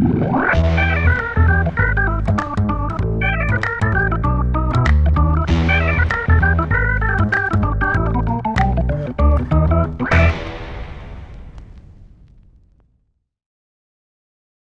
Música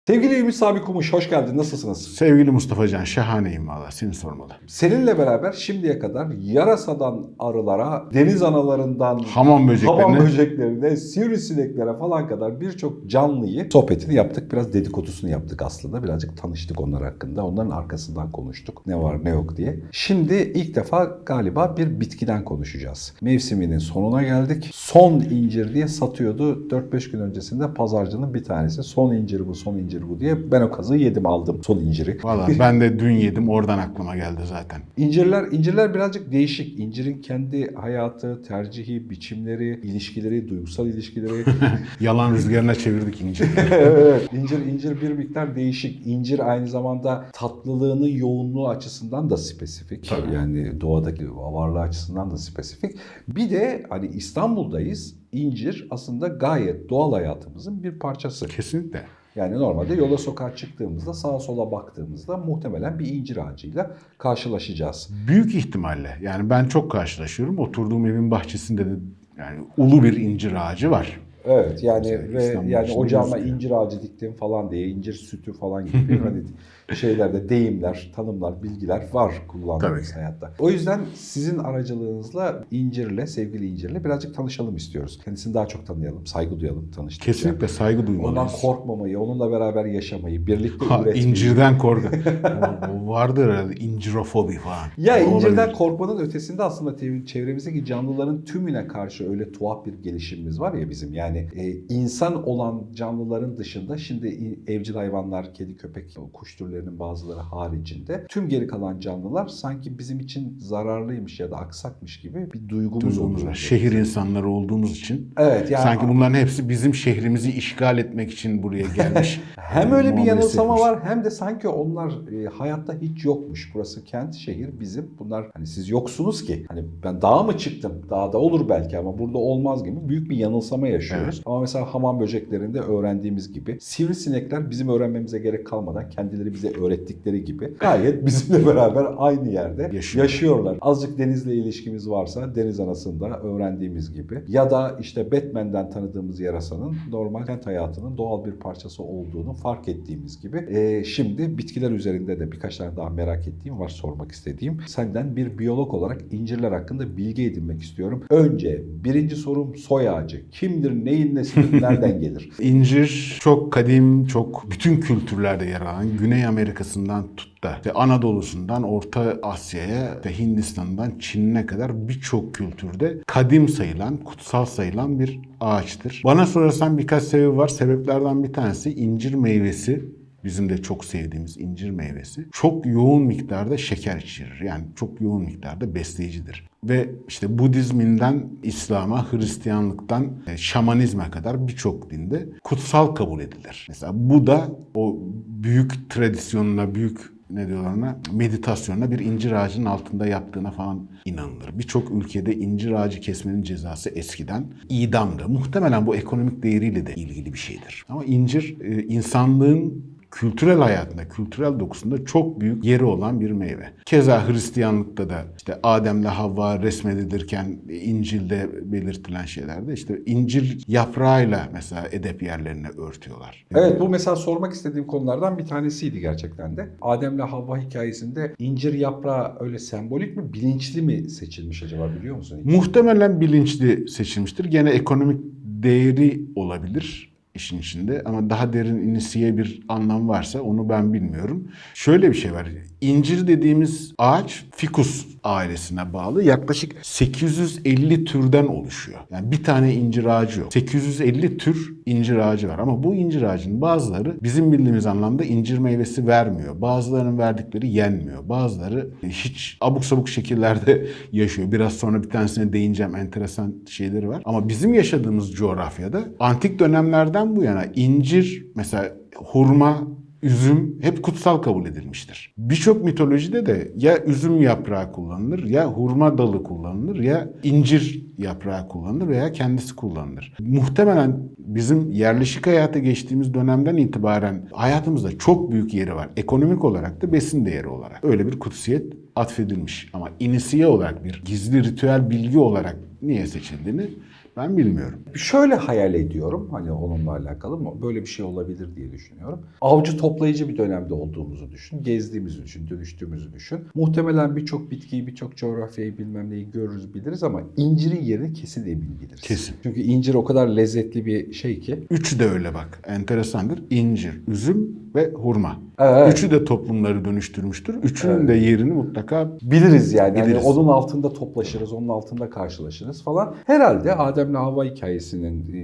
Sevgili Ümit Sami Kumuş, hoş geldin. Nasılsınız? Sevgili Mustafa Can, şahaneyim valla. Seni sormalı. Seninle beraber şimdiye kadar yarasadan arılara, deniz analarından Hamam böceklerine. hamam böceklerine, sivrisineklere falan kadar birçok canlıyı sohbetini yaptık. Biraz dedikodusunu yaptık aslında. Birazcık tanıştık onlar hakkında. Onların arkasından konuştuk. Ne var ne yok diye. Şimdi ilk defa galiba bir bitkiden konuşacağız. Mevsiminin sonuna geldik. Son incir diye satıyordu. 4-5 gün öncesinde pazarcının bir tanesi. Son incir bu, son incir bu diye. Ben o kazığı yedim aldım son inciri. Valla ben de dün yedim oradan aklıma geldi zaten. İncirler, incirler birazcık değişik. İncirin kendi hayatı, tercihi, biçimleri, ilişkileri, duygusal ilişkileri. Yalan rüzgarına çevirdik incirleri. evet, incir incir bir miktar değişik. İncir aynı zamanda tatlılığının yoğunluğu açısından da spesifik. Tabii. Yani doğadaki varlığı açısından da spesifik. Bir de hani İstanbul'dayız. İncir aslında gayet doğal hayatımızın bir parçası. Kesinlikle. Yani normalde yola sokağa çıktığımızda sağa sola baktığımızda muhtemelen bir incir ağacıyla karşılaşacağız. Büyük ihtimalle. Yani ben çok karşılaşıyorum. Oturduğum evin bahçesinde de yani ulu bir incir ağacı var. Evet yani ve İstanbul yani ocağıma gözüküyor. incir ağacı diktim falan diye incir sütü falan gibi hani şeylerde deyimler, tanımlar, bilgiler var kullandığımız Tabii. hayatta. O yüzden sizin aracılığınızla incirle, sevgili incirle birazcık tanışalım istiyoruz. Kendisini daha çok tanıyalım, saygı duyalım tanıştıkça. Kesinlikle saygı Ondan duymalıyız. korkmamayı, onunla beraber yaşamayı, birlikte Ha, üretmeyi. incirden korku. Vardır herhalde incirofobi falan. Ya O incirden olabilir. korkmanın ötesinde aslında çevremizdeki canlıların tümüne karşı öyle tuhaf bir gelişimimiz var ya bizim. Yani e, insan olan canlıların dışında şimdi evcil hayvanlar, kedi, köpek, kuş türlerinin bazıları haricinde tüm geri kalan canlılar sanki bizim için zararlıymış ya da aksakmış gibi bir duygumuz oluyor. Şehir insanları olduğumuz için Evet yani sanki bunların hepsi bizim şehrimizi işgal etmek için buraya gelmiş. Hem öyle bir yanılsama var hem de sanki onlar e, hayatta hiç yokmuş. Burası kent, şehir bizim. Bunlar hani siz yoksunuz ki. Hani ben dağa mı çıktım? Dağda olur belki ama burada olmaz gibi büyük bir yanılsama yaşıyoruz. Ama mesela hamam böceklerinde öğrendiğimiz gibi sivrisinekler bizim öğrenmemize gerek kalmadan kendileri bize öğrettikleri gibi gayet bizimle beraber aynı yerde Yaşıyor. yaşıyorlar. Azıcık denizle ilişkimiz varsa deniz anasında öğrendiğimiz gibi ya da işte Batman'den tanıdığımız yarasanın normal kent hayatının doğal bir parçası olduğunu fark ettiğimiz gibi Ee, şimdi bitkiler üzerinde de birkaç tane daha merak ettiğim var sormak istediğim. Senden bir biyolog olarak incirler hakkında bilgi edinmek istiyorum. Önce birinci sorum soy ağacı. Kimdir, neyin nesidir, nereden gelir? İncir çok kadim, çok bütün kültürlerde yer alan Güney Amerika'sından tut da işte Anadolu'sundan Orta Asya'ya işte Hindistan'dan Çin'ine kadar birçok kültürde kadim sayılan, kutsal sayılan bir ağaçtır. Bana sorarsan birkaç sebebi var. Sebeplerden bir tanesi incir meyvesi Bizim de çok sevdiğimiz incir meyvesi. Çok yoğun miktarda şeker içerir. Yani çok yoğun miktarda besleyicidir. Ve işte Budizminden İslam'a, Hristiyanlıktan e, şamanizme kadar birçok dinde kutsal kabul edilir. Mesela bu da o büyük tradisyonuna, büyük ne diyorlar ona meditasyonla bir incir ağacının altında yattığına falan inanılır. Birçok ülkede incir ağacı kesmenin cezası eskiden idamdı. Muhtemelen bu ekonomik değeriyle de ilgili bir şeydir. Ama incir e, insanlığın kültürel hayatında, kültürel dokusunda çok büyük yeri olan bir meyve. Keza Hristiyanlıkta da işte Adem'le Havva resmedilirken İncil'de belirtilen şeylerde işte incir yaprağıyla mesela edep yerlerini örtüyorlar. Evet bu mesela sormak istediğim konulardan bir tanesiydi gerçekten de. Adem'le Havva hikayesinde incir yaprağı öyle sembolik mi, bilinçli mi seçilmiş acaba biliyor musun? Muhtemelen bilinçli seçilmiştir. Gene ekonomik değeri olabilir işin içinde ama daha derin inisiye bir anlam varsa onu ben bilmiyorum. Şöyle bir şey var. İncir dediğimiz ağaç fikus ailesine bağlı. Yaklaşık 850 türden oluşuyor. Yani bir tane incir ağacı yok. 850 tür incir ağacı var ama bu incir ağacının bazıları bizim bildiğimiz anlamda incir meyvesi vermiyor. Bazılarının verdikleri yenmiyor. Bazıları hiç abuk sabuk şekillerde yaşıyor. Biraz sonra bir tanesine değineceğim. Enteresan şeyleri var. Ama bizim yaşadığımız coğrafyada antik dönemlerden bu yana incir mesela hurma üzüm hep kutsal kabul edilmiştir. Birçok mitolojide de ya üzüm yaprağı kullanılır, ya hurma dalı kullanılır, ya incir yaprağı kullanılır veya kendisi kullanılır. Muhtemelen bizim yerleşik hayata geçtiğimiz dönemden itibaren hayatımızda çok büyük yeri var. Ekonomik olarak da besin değeri olarak. Öyle bir kutsiyet atfedilmiş. Ama inisiye olarak bir gizli ritüel bilgi olarak niye seçildiğini ben bilmiyorum. Şöyle hayal ediyorum hani onunla alakalı mı? Böyle bir şey olabilir diye düşünüyorum. Avcı toplayıcı bir dönemde olduğumuzu düşün. Gezdiğimizi düşün, dönüştüğümüzü düşün. Muhtemelen birçok bitkiyi, birçok coğrafyayı bilmem neyi görürüz biliriz ama incirin yerini kesin emin biliriz. Kesin. Çünkü incir o kadar lezzetli bir şey ki. Üçü de öyle bak. Enteresandır. İncir, üzüm ve hurma. Evet. Üçü de toplumları dönüştürmüştür. Üçünün de yerini mutlaka Biliriz yani. yani Biliriz. onun altında toplaşırız, onun altında karşılaşırız falan. Herhalde Adem'le Havva hikayesinin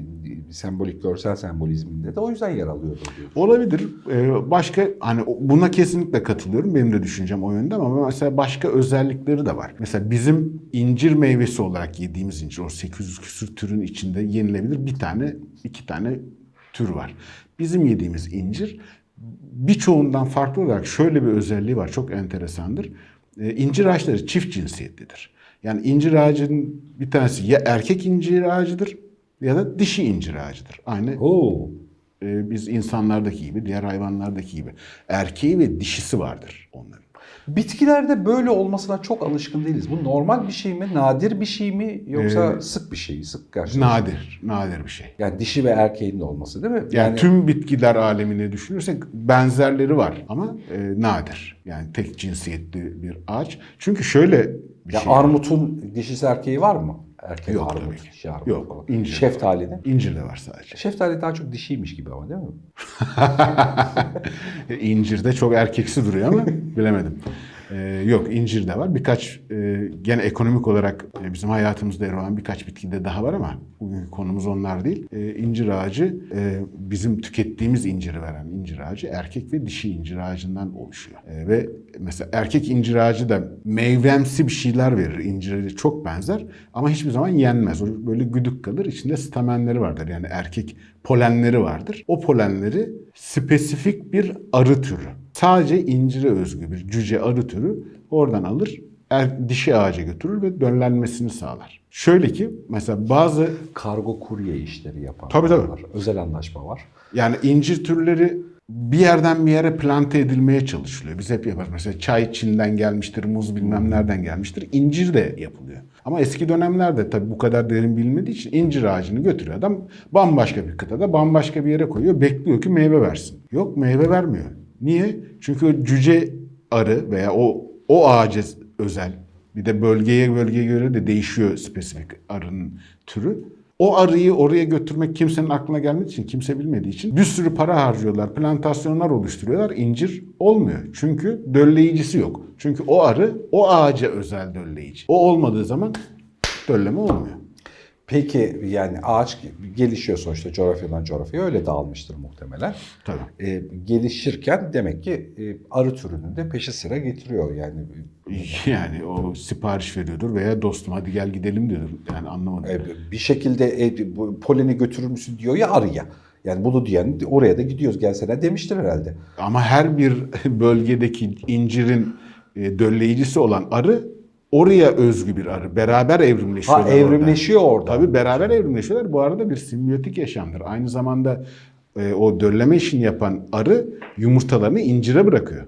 e, sembolik görsel sembolizminde de o yüzden yer alıyordur diyor. olabilir. Ee, başka hani buna kesinlikle katılıyorum. Benim de düşüncem o yönde ama mesela başka özellikleri de var. Mesela bizim incir meyvesi olarak yediğimiz incir o 800 küsür türün içinde yenilebilir bir tane, iki tane tür var. Bizim yediğimiz incir birçoğundan farklı olarak şöyle bir özelliği var. Çok enteresandır. Ee, incir ağaçları çift cinsiyetlidir. Yani incir ağacının bir tanesi ya erkek incir ağacıdır ya da dişi incir ağacıdır. Aynı Oo. e, biz insanlardaki gibi, diğer hayvanlardaki gibi erkeği ve dişisi vardır onların. Bitkilerde böyle olmasına çok alışkın değiliz. Bu normal bir şey mi, nadir bir şey mi yoksa Ee, sık bir şey mi, sık karşılaştık? Nadir, nadir bir şey. Yani dişi ve erkeğin de olması değil mi? Yani, tüm bitkiler alemini düşünürsek benzerleri var ama e, nadir. Yani tek cinsiyetli bir ağaç. Çünkü şöyle bir ya şey. armutun dişisi erkeği var mı? Erkek Yok armut, tabii dişi armut Yok, falan. incir. Şeftalinin. İncir de var sadece. Şeftali daha çok dişiymiş gibi ama değil mi? incir de çok erkeksi duruyor ama bilemedim. Ee, yok incir de var. Birkaç e, gene ekonomik olarak e, bizim hayatımızda yer alan birkaç bitki de daha var ama bugünkü konumuz onlar değil. E, incir ağacı e, bizim tükettiğimiz inciri veren incir ağacı erkek ve dişi incir ağacından oluşuyor. E, ve mesela erkek incir ağacı da meyvemsi bir şeyler verir. İncire çok benzer ama hiçbir zaman yenmez. O böyle güdük kalır. İçinde stamenleri vardır. Yani erkek polenleri vardır. O polenleri spesifik bir arı türü. Sadece incire özgü bir cüce arı türü oradan alır, er, dişi ağaca götürür ve döllenmesini sağlar. Şöyle ki mesela bazı Kargo kurye işleri yapan Tabii, tabii. var. Özel anlaşma var. yani incir türleri bir yerden bir yere plante edilmeye çalışılıyor. Biz hep yaparız. Mesela çay Çin'den gelmiştir, muz bilmem nereden gelmiştir. İncir de yapılıyor. Ama eski dönemlerde tabii bu kadar derin bilinmediği için incir ağacını götürüyor adam bambaşka bir kıtada bambaşka bir yere koyuyor. Bekliyor ki meyve versin. Yok meyve vermiyor. Niye? Çünkü cüce arı veya o o ağaca özel bir de bölgeye bölgeye göre de değişiyor spesifik arının türü. O arıyı oraya götürmek kimsenin aklına gelmediği için, kimse bilmediği için bir sürü para harcıyorlar, plantasyonlar oluşturuyorlar. İncir olmuyor. Çünkü dölleyicisi yok. Çünkü o arı o ağaca özel dölleyici. O olmadığı zaman dölleme olmuyor. Peki yani ağaç gelişiyor sonuçta coğrafyadan coğrafyaya öyle dağılmıştır muhtemelen. Tabii. Ee, gelişirken demek ki e, arı türünün de peşi sıra getiriyor yani. Yani o sipariş veriyordur veya dostum hadi gel gidelim diyordur. Yani anlamadım. E, bir şekilde e, bu poleni götürür müsün diyor ya arıya. Yani bunu diyen oraya da gidiyoruz gelsene demiştir herhalde. Ama her bir bölgedeki incirin e, dölleyicisi olan arı oraya özgü bir arı. Beraber evrimleşiyorlar. Ha evrimleşiyor orada. Tabii beraber evrimleşiyorlar. Bu arada bir simbiyotik yaşamdır. Aynı zamanda e, o dölleme işini yapan arı yumurtalarını incire bırakıyor.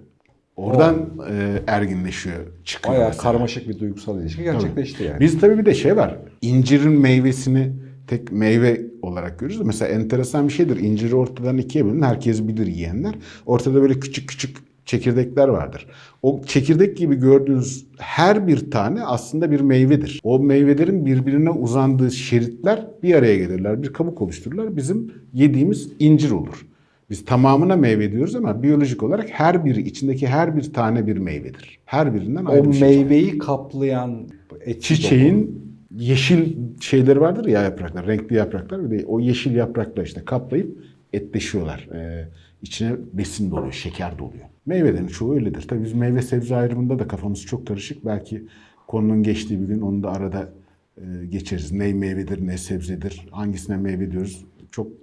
Oradan e, erginleşiyor, çıkıyor. Bayağı mesela. karmaşık bir duygusal ilişki gerçekleşti yani. Biz tabii bir de şey var. İncirin meyvesini tek meyve olarak görürüz. Mesela enteresan bir şeydir. İnciri ortadan ikiye bölün. Herkes bilir yiyenler. Ortada böyle küçük küçük çekirdekler vardır. O çekirdek gibi gördüğünüz her bir tane aslında bir meyvedir. O meyvelerin birbirine uzandığı şeritler bir araya gelirler. Bir kabuk oluştururlar. Bizim yediğimiz incir olur. Biz tamamına meyve diyoruz ama biyolojik olarak her biri, içindeki her bir tane bir meyvedir. Her birinden ayrı o şey. meyveyi kaplayan etki doku- Çiçeğin yeşil şeyleri vardır ya yapraklar, renkli yapraklar. Bir de o yeşil yaprakla işte kaplayıp etleşiyorlar. Ee, içine besin doluyor, şeker doluyor. Meyvelerin çoğu öyledir. Tabii biz meyve sebze ayrımında da kafamız çok karışık. Belki konunun geçtiği bir gün onu da arada e, geçeriz. Ne meyvedir, ne sebzedir, hangisine meyve diyoruz çok e,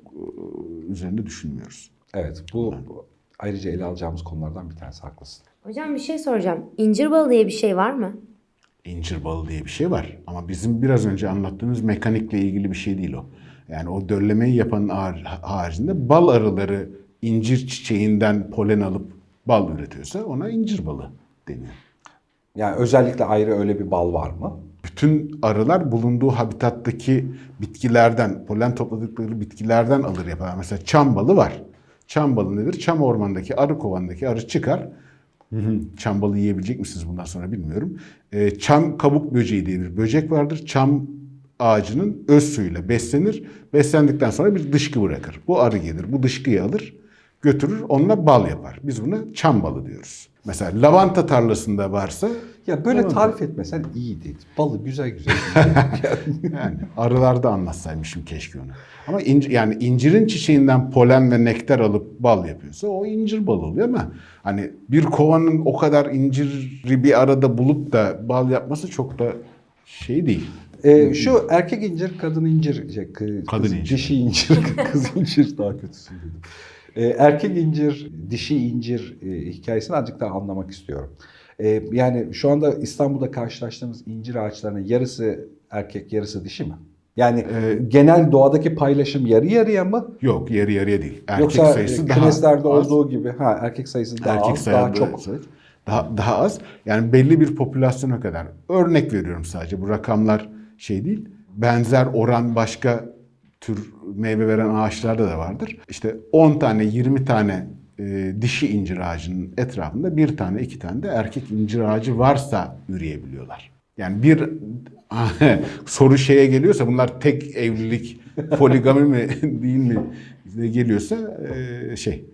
üzerinde düşünmüyoruz. Evet bu bu ayrıca ele alacağımız konulardan bir tanesi haklısın. Hocam bir şey soracağım. İncir balı diye bir şey var mı? İncir balı diye bir şey var. Ama bizim biraz önce anlattığımız mekanikle ilgili bir şey değil o. Yani o döllemeyi yapanın har- haricinde bal arıları incir çiçeğinden polen alıp bal üretiyorsa ona incir balı deniyor. Yani özellikle ayrı öyle bir bal var mı? Bütün arılar bulunduğu habitattaki bitkilerden, polen topladıkları bitkilerden alır yapar. Mesela çam balı var. Çam balı nedir? Çam ormandaki arı kovanındaki arı çıkar. Hı hı, Çam balı yiyebilecek misiniz bundan sonra bilmiyorum. Ee, çam kabuk böceği diye bir böcek vardır. Çam ağacının öz suyuyla beslenir. Beslendikten sonra bir dışkı bırakır. Bu arı gelir, bu dışkıyı alır, götürür, onunla bal yapar. Biz buna çam balı diyoruz. Mesela lavanta tarlasında varsa Ya böyle Tamam. tarif etmesen iyiydi. Balı güzel güzel. Yani arılarda anlatsaymışım keşke onu. Ama inci, yani incirin çiçeğinden polen ve nektar alıp bal yapıyorsa o incir balı oluyor ama hani bir kovanın o kadar inciri bir arada bulup da bal yapması çok da şey değil. Ee, şu erkek incir, kadın incir, şey, kı- Kadın kız- incir. dişi incir, kız incir daha kötüsü dedim. Ee, erkek incir, dişi incir e, hikayesini azıcık daha anlamak istiyorum. Ee, yani şu anda İstanbul'da karşılaştığımız incir ağaçlarının yarısı erkek, yarısı dişi mi? Yani Ee, genel doğadaki paylaşım yarı yarıya mı? Yok yarı yarıya değil. Erkek Yoksa sayısı daha kümeslerde olduğu gibi ha erkek sayısı daha erkek az, daha çok. daha, daha az. Yani belli bir popülasyona kadar. Örnek veriyorum sadece. Bu rakamlar şey değil. Benzer oran başka tür meyve veren ağaçlarda da vardır. İşte 10 tane 20 tane e, dişi incir ağacının etrafında bir tane iki tane de erkek incir ağacı varsa üreyebiliyorlar. Yani bir soru şeye geliyorsa bunlar tek evlilik poligami mi değil mi geliyorsa e, şey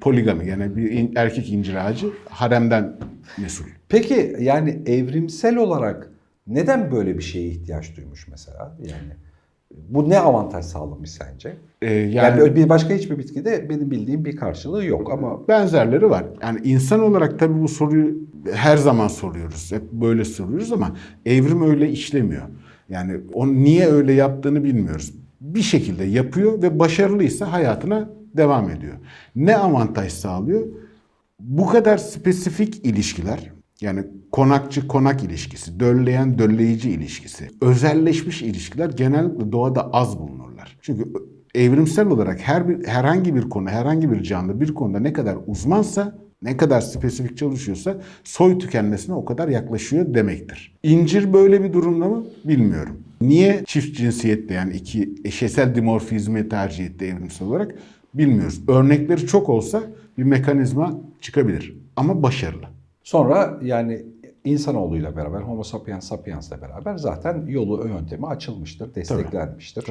poligami yani bir in- erkek incir ağacı haremden mesul. Peki yani evrimsel olarak neden böyle bir şeye ihtiyaç duymuş mesela? Yani bu ne avantaj sağlamış sence? E, Yani, yani bir başka hiçbir bitkide benim bildiğim bir karşılığı yok ama benzerleri var. Yani insan olarak tabii bu soruyu her zaman soruyoruz. Hep böyle soruyoruz ama evrim öyle işlemiyor. Yani onu niye öyle yaptığını bilmiyoruz. Bir şekilde yapıyor ve başarılıysa hayatına devam ediyor. Ne avantaj sağlıyor? Bu kadar spesifik ilişkiler yani konakçı konak ilişkisi, dölleyen dölleyici ilişkisi, özelleşmiş ilişkiler genellikle doğada az bulunurlar. Çünkü evrimsel olarak her bir herhangi bir konu, herhangi bir canlı bir konuda ne kadar uzmansa, ne kadar spesifik çalışıyorsa soy tükenmesine o kadar yaklaşıyor demektir. İncir böyle bir durumda mı bilmiyorum. Niye çift cinsiyette yani iki eşesel dimorfizmi tercih etti evrimsel olarak bilmiyoruz. Örnekleri çok olsa bir mekanizma çıkabilir ama başarılı. Sonra yani insanoğluyla beraber Homo sapiens sapiens'le beraber zaten yolu yöntemi açılmıştır, desteklenmiştir.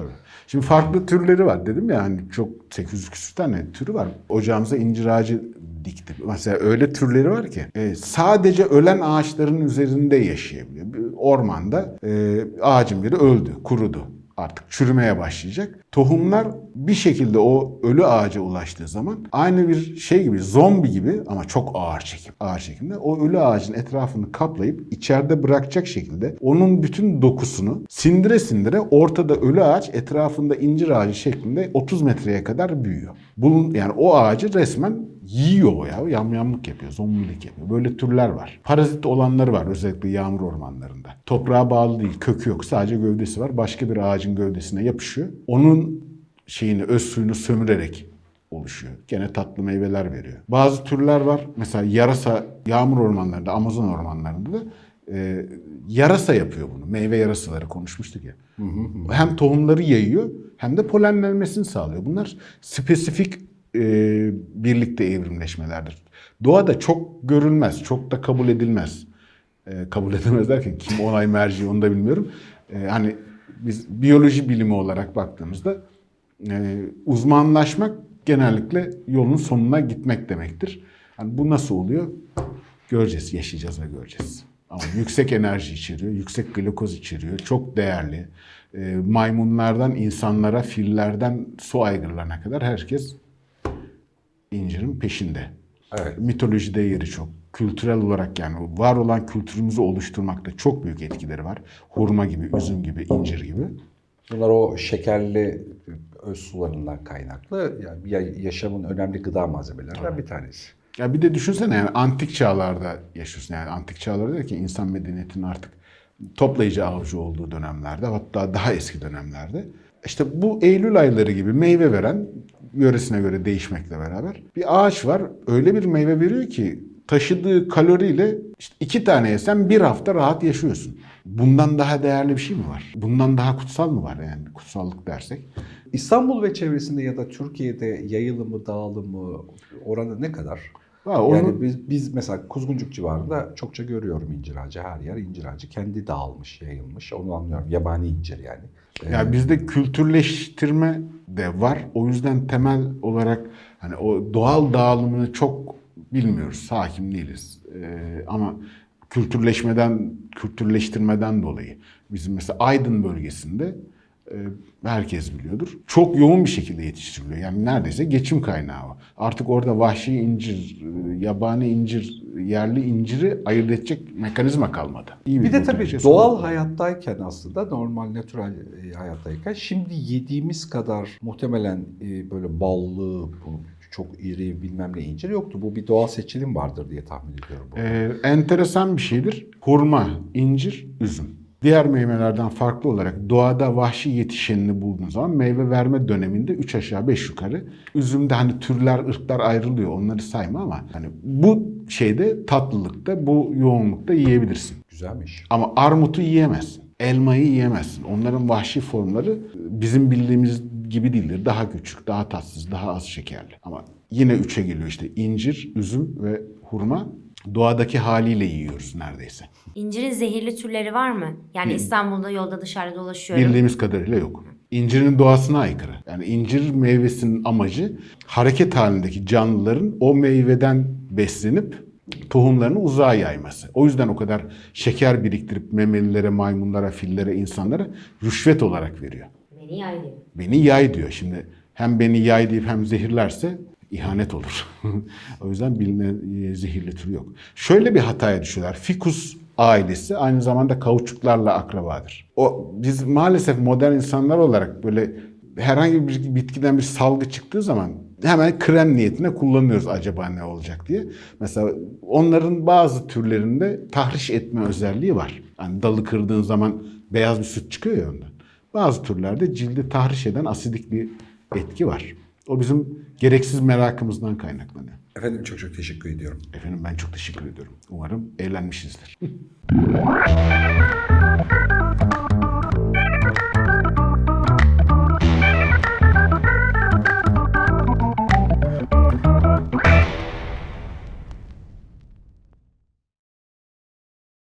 Şimdi farklı türleri var dedim ya hani çok 800 küsur tane türü var. Ocağımıza incir ağacı dikti. Mesela öyle türleri var ki e, sadece ölen ağaçların üzerinde yaşayabiliyor. Bir ormanda e, ağacın biri öldü, kurudu. Artık çürümeye başlayacak. Tohumlar bir şekilde o ölü ağaca ulaştığı zaman aynı bir şey gibi zombi gibi ama çok ağır çekim. Ağır çekimde o ölü ağacın etrafını kaplayıp içeride bırakacak şekilde onun bütün dokusunu sindire sindire ortada ölü ağaç etrafında incir ağacı şeklinde 30 metreye kadar büyüyor. Bunun yani o ağacı resmen yiyor o ya. Yamyamlık yapıyor, zombilik yapıyor. Böyle türler var. Parazit olanları var özellikle yağmur ormanlarında. Toprağa bağlı değil, kökü yok. Sadece gövdesi var. Başka bir ağacın gövdesine yapışıyor. Onun şeyini, öz suyunu sömürerek oluşuyor. Gene tatlı meyveler veriyor. Bazı türler var. Mesela yarasa yağmur ormanlarında, Amazon ormanlarında da e, yarasa yapıyor bunu. Meyve yarasaları konuşmuştuk ya. Hem tohumları yayıyor hem de polenlenmesini sağlıyor. Bunlar spesifik e, birlikte evrimleşmelerdir. Doğada çok görülmez, çok da kabul edilmez. E, kabul edilmez derken kim onay merci onu da bilmiyorum. E, hani biz biyoloji bilimi olarak baktığımızda e, uzmanlaşmak genellikle yolun sonuna gitmek demektir. Yani bu nasıl oluyor? Göreceğiz, yaşayacağız ve göreceğiz. Ama yüksek enerji içeriyor, yüksek glukoz içeriyor, çok değerli. E, maymunlardan insanlara, fillerden su aygırlarına kadar herkes incirin peşinde. Evet. Mitolojide yeri çok. Kültürel olarak yani var olan kültürümüzü oluşturmakta çok büyük etkileri var. Hurma gibi, üzüm gibi, incir gibi. Bunlar o şekerli öz sularından kaynaklı yani ya- yaşamın önemli gıda malzemelerinden bir tanesi. Ya bir de düşünsene yani antik çağlarda yaşıyorsun. Yani antik çağlarda der ki insan medeniyetinin artık toplayıcı avcı olduğu dönemlerde hatta daha eski dönemlerde. İşte bu Eylül ayları gibi meyve veren yöresine göre değişmekle beraber bir ağaç var. Öyle bir meyve veriyor ki taşıdığı kaloriyle işte iki tane yesen bir hafta rahat yaşıyorsun. Bundan daha değerli bir şey mi var? Bundan daha kutsal mı var yani kutsallık dersek? İstanbul ve çevresinde ya da Türkiye'de yayılımı, dağılımı oranı ne kadar? Ha, onu- Yani biz, biz mesela Kuzguncuk civarında çokça görüyorum incir ağacı. Her yer incir ağacı. Kendi dağılmış, yayılmış. Onu anlıyorum. Yabani incir yani. Ya bizde kültürleştirme de var. O yüzden temel olarak hani o doğal dağılımını çok bilmiyoruz. Hakim değiliz. Ee, ama kültürleşmeden, kültürleştirmeden dolayı bizim mesela Aydın bölgesinde herkes biliyordur. Çok yoğun bir şekilde yetiştiriliyor. Yani neredeyse geçim kaynağı o. Artık orada vahşi incir, e, yabani incir, yerli inciri ayırt edecek mekanizma kalmadı. İyi Bir de tabii şey doğal sorun. hayattayken aslında normal natural e, hayattayken şimdi yediğimiz kadar muhtemelen e, böyle ballı, bu çok iri bilmem ne incir yoktu. Bu bir doğal seçilim vardır diye tahmin ediyorum. Ee, enteresan bir şeydir. Hurma, incir, üzüm. Diğer meyvelerden farklı olarak doğada vahşi yetişenini bulduğun zaman meyve verme döneminde 3 aşağı 5 yukarı. Üzümde hani türler, ırklar ayrılıyor. Onları sayma ama hani bu şeyde tatlılıkta, bu yoğunlukta yiyebilirsin. Güzelmiş. Ama armutu yiyemezsin. Elmayı yiyemezsin. Onların vahşi formları bizim bildiğimiz gibi değildir. Daha küçük, daha tatsız, daha az şekerli. Ama yine üçe geliyor işte incir, üzüm ve hurma. Doğadaki haliyle yiyoruz neredeyse. İncirin zehirli türleri var mı? Yani İstanbul'da yolda dışarıda dolaşıyorum. Bildiğimiz kadarıyla yok. İncirin doğasına aykırı. Yani incir meyvesinin amacı hareket halindeki canlıların o meyveden beslenip tohumlarını uzağa yayması. O yüzden o kadar şeker biriktirip memelilere, maymunlara, fillere, insanlara rüşvet olarak veriyor. Beni yaydı. Beni yay diyor. Şimdi hem beni yay deyip hem zehirlerse ihanet olur. o yüzden bilinen e, zehirli tür yok. Şöyle bir hataya düşüyorlar. Fikus ailesi aynı zamanda kauçuklarla akrabadır. O biz maalesef modern insanlar olarak böyle herhangi bir bitkiden bir salgı çıktığı zaman hemen krem niyetine kullanıyoruz acaba ne olacak diye. Mesela onların bazı türlerinde tahriş etme özelliği var. Hani dalı kırdığın zaman beyaz bir süt çıkıyor ya ondan. Bazı türlerde cildi tahriş eden asidik bir etki var. O bizim gereksiz merakımızdan kaynaklanıyor. Efendim çok çok teşekkür ediyorum. Efendim ben çok teşekkür ediyorum. Umarım eğlenmişizdir.